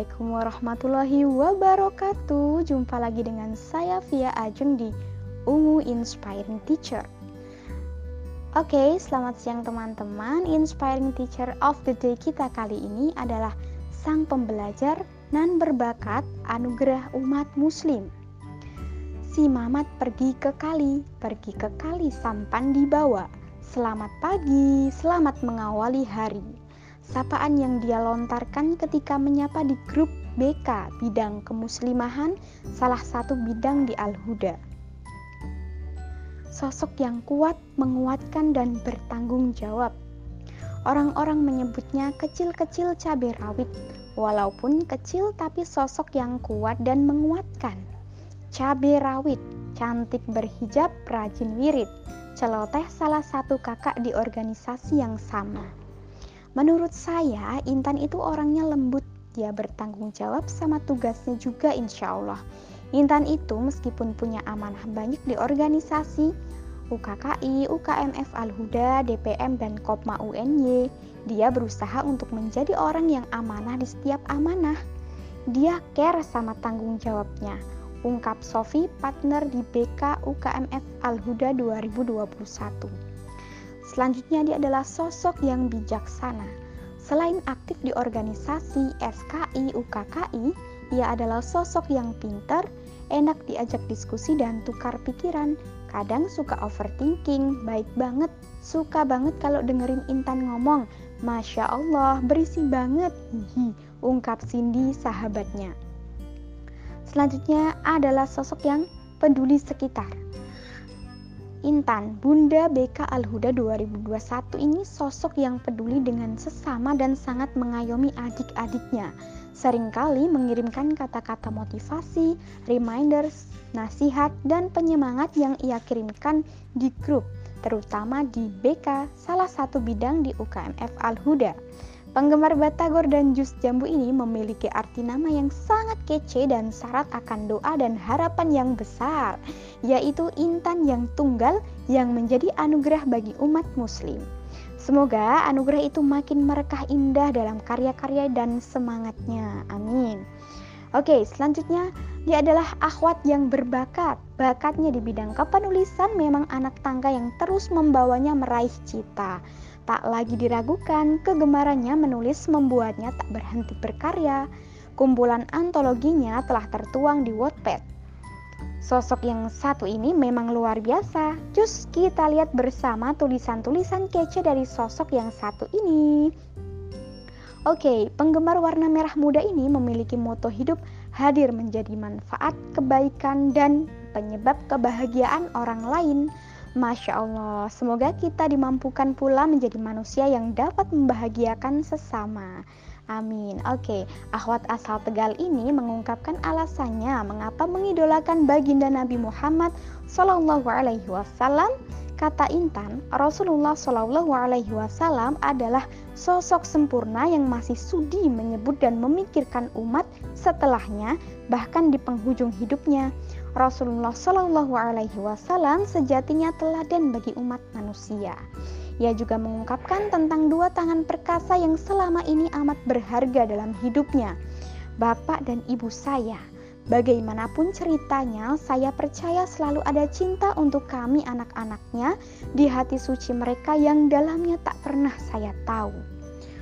Assalamualaikum warahmatullahi wabarakatuh. Jumpa lagi dengan saya Via Ajeng di Ungu Inspiring Teacher. Oke, okay, selamat siang teman-teman. Inspiring Teacher of the Day kita kali ini adalah Sang Pembelajar nan berbakat anugerah umat muslim. Si Mamat pergi ke kali, pergi ke kali sampan dibawa. Selamat pagi, selamat mengawali hari sapaan yang dia lontarkan ketika menyapa di grup BK bidang kemuslimahan salah satu bidang di Al-Huda. Sosok yang kuat, menguatkan dan bertanggung jawab. Orang-orang menyebutnya kecil-kecil cabai rawit, walaupun kecil tapi sosok yang kuat dan menguatkan. Cabai rawit, cantik berhijab, rajin wirid, celoteh salah satu kakak di organisasi yang sama. Menurut saya, Intan itu orangnya lembut, dia bertanggung jawab sama tugasnya juga insya Allah. Intan itu meskipun punya amanah banyak di organisasi, UKKI, UKMF Al-Huda, DPM, dan Kopma UNY, dia berusaha untuk menjadi orang yang amanah di setiap amanah. Dia care sama tanggung jawabnya, ungkap Sofi, partner di BK UKMF Al-Huda 2021. Selanjutnya dia adalah sosok yang bijaksana. Selain aktif di organisasi SKI UKKI, ia adalah sosok yang pintar, enak diajak diskusi dan tukar pikiran. Kadang suka overthinking, baik banget, suka banget kalau dengerin Intan ngomong. Masya Allah, berisi banget, hihi, ungkap Cindy sahabatnya. Selanjutnya adalah sosok yang peduli sekitar. Intan, Bunda BK Al-Huda 2021 ini sosok yang peduli dengan sesama dan sangat mengayomi adik-adiknya. Seringkali mengirimkan kata-kata motivasi, reminders, nasihat, dan penyemangat yang ia kirimkan di grup, terutama di BK, salah satu bidang di UKMF Al-Huda. Penggemar Batagor dan jus jambu ini memiliki arti nama yang sangat kece dan syarat akan doa dan harapan yang besar, yaitu intan yang tunggal yang menjadi anugerah bagi umat muslim. Semoga anugerah itu makin merekah indah dalam karya-karya dan semangatnya. Amin. Oke, selanjutnya dia adalah akhwat yang berbakat. Bakatnya di bidang kepenulisan memang anak tangga yang terus membawanya meraih cita. Tak lagi diragukan, kegemarannya menulis membuatnya tak berhenti berkarya. Kumpulan antologinya telah tertuang di Wattpad. Sosok yang satu ini memang luar biasa. Cus kita lihat bersama tulisan-tulisan kece dari sosok yang satu ini. Oke, penggemar warna merah muda ini memiliki moto hidup hadir menjadi manfaat, kebaikan, dan penyebab kebahagiaan orang lain. Masya Allah, semoga kita dimampukan pula menjadi manusia yang dapat membahagiakan sesama. Amin. Oke, akhwat asal Tegal ini mengungkapkan alasannya mengapa mengidolakan baginda Nabi Muhammad Sallallahu Alaihi Wasallam. Kata Intan, Rasulullah Sallallahu Alaihi Wasallam adalah sosok sempurna yang masih sudi menyebut dan memikirkan umat setelahnya, bahkan di penghujung hidupnya. Rasulullah Shallallahu Alaihi Wasallam sejatinya teladan bagi umat manusia. Ia juga mengungkapkan tentang dua tangan perkasa yang selama ini amat berharga dalam hidupnya, bapak dan ibu saya. Bagaimanapun ceritanya, saya percaya selalu ada cinta untuk kami anak-anaknya di hati suci mereka yang dalamnya tak pernah saya tahu.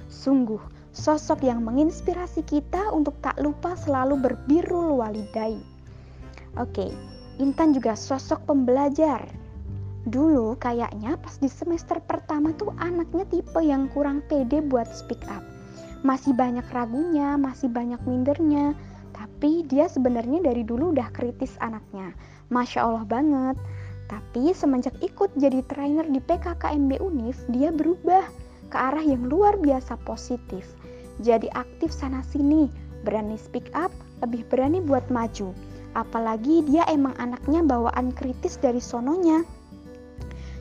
Sungguh, sosok yang menginspirasi kita untuk tak lupa selalu berbirul walidai Oke, Intan juga sosok pembelajar. Dulu kayaknya pas di semester pertama tuh anaknya tipe yang kurang pede buat speak up. Masih banyak ragunya, masih banyak mindernya. Tapi dia sebenarnya dari dulu udah kritis anaknya. Masya Allah banget. Tapi semenjak ikut jadi trainer di PKKMB UNIF, dia berubah ke arah yang luar biasa positif. Jadi aktif sana sini, berani speak up, lebih berani buat maju apalagi dia emang anaknya bawaan kritis dari sononya.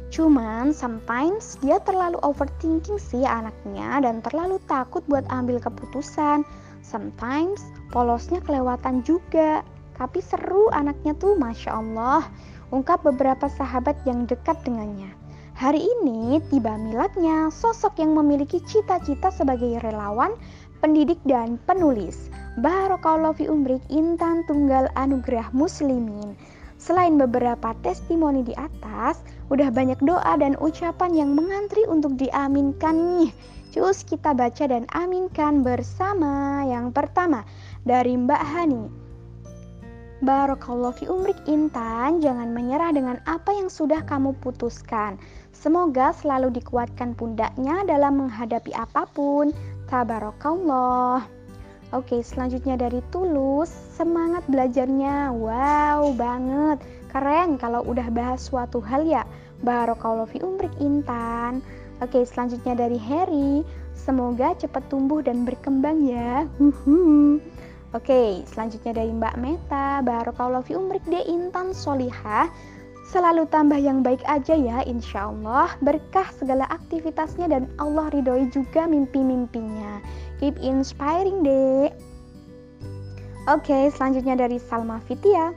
Cuman sometimes dia terlalu overthinking sih anaknya dan terlalu takut buat ambil keputusan. Sometimes polosnya kelewatan juga. Tapi seru anaknya tuh Masya Allah. Ungkap beberapa sahabat yang dekat dengannya. Hari ini tiba miladnya sosok yang memiliki cita-cita sebagai relawan pendidik dan penulis. Barokallahu fi umrik Intan Tunggal Anugerah Muslimin. Selain beberapa testimoni di atas, udah banyak doa dan ucapan yang mengantri untuk diaminkan nih. Cus kita baca dan aminkan bersama. Yang pertama dari Mbak Hani. Barakallahu fi umrik Intan, jangan menyerah dengan apa yang sudah kamu putuskan. Semoga selalu dikuatkan pundaknya dalam menghadapi apa pun. Tabarakallah. Oke, selanjutnya dari Tulus, semangat belajarnya. Wow, banget. Keren kalau udah bahas suatu hal ya. Barakallahu fi umrik Intan. Oke, selanjutnya dari Harry, semoga cepat tumbuh dan berkembang ya. Oke, selanjutnya dari Mbak Meta, Barakallahu fi umrik de Intan Solihah. Selalu tambah yang baik aja ya, insya Allah. Berkah segala aktivitasnya dan Allah ridhoi juga mimpi-mimpinya. Keep inspiring deh. Oke, selanjutnya dari Salma Fitia.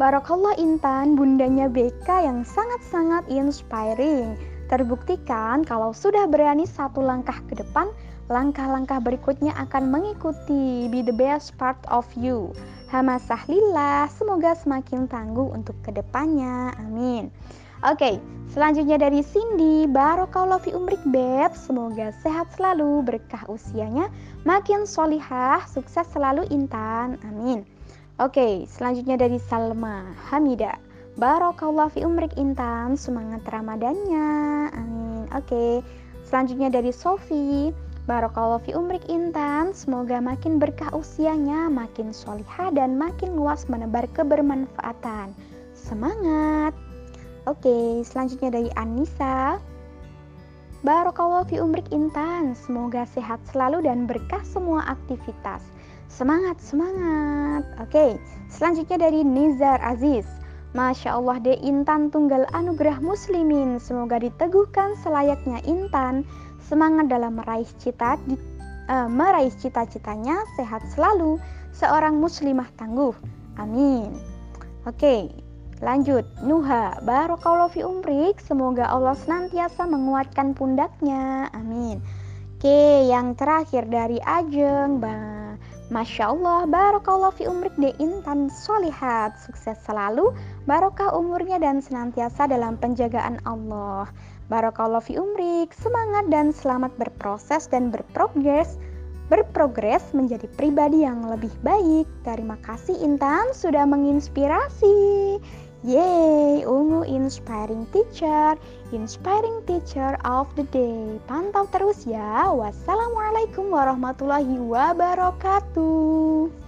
Barakallah Intan, bundanya BK yang sangat-sangat inspiring. Terbuktikan kalau sudah berani satu langkah ke depan, langkah-langkah berikutnya akan mengikuti. Be the best part of you. Hamasah lillah, semoga semakin tangguh untuk ke depannya. Amin. Oke, selanjutnya dari Cindy, Barokallahu fi umrik beb, semoga sehat selalu, berkah usianya, makin solihah, sukses selalu Intan, amin. Oke, selanjutnya dari Salma Hamida, Barokallahu fi umrik Intan, semangat Ramadannya, amin. Oke, selanjutnya dari Sofi, Barokallahu fi umrik Intan, semoga makin berkah usianya, makin solihah dan makin luas menebar kebermanfaatan. Semangat! Oke, selanjutnya dari Anissa. Barokallahu fi umrik Intan, semoga sehat selalu dan berkah semua aktivitas. Semangat, semangat. Oke, selanjutnya dari Nizar Aziz. Masya Allah de Intan tunggal anugerah muslimin. Semoga diteguhkan selayaknya Intan. Semangat dalam meraih cita uh, meraih cita-citanya Sehat selalu. Seorang muslimah tangguh. Amin. Oke Lanjut, Nuha, Barokallahu fi umrik, semoga Allah senantiasa menguatkan pundaknya. Amin. Oke, yang terakhir dari Ajeng, ba Masya Allah, Barokallahu fi umrik de intan solihat, sukses selalu, barokah umurnya dan senantiasa dalam penjagaan Allah. Barokallahu fi umrik, semangat dan selamat berproses dan berprogres berprogres menjadi pribadi yang lebih baik. Terima kasih Intan sudah menginspirasi. Inspiring Teacher, Inspiring Teacher of the Day. Pantau terus ya. Wassalamualaikum warahmatullahi wabarakatuh.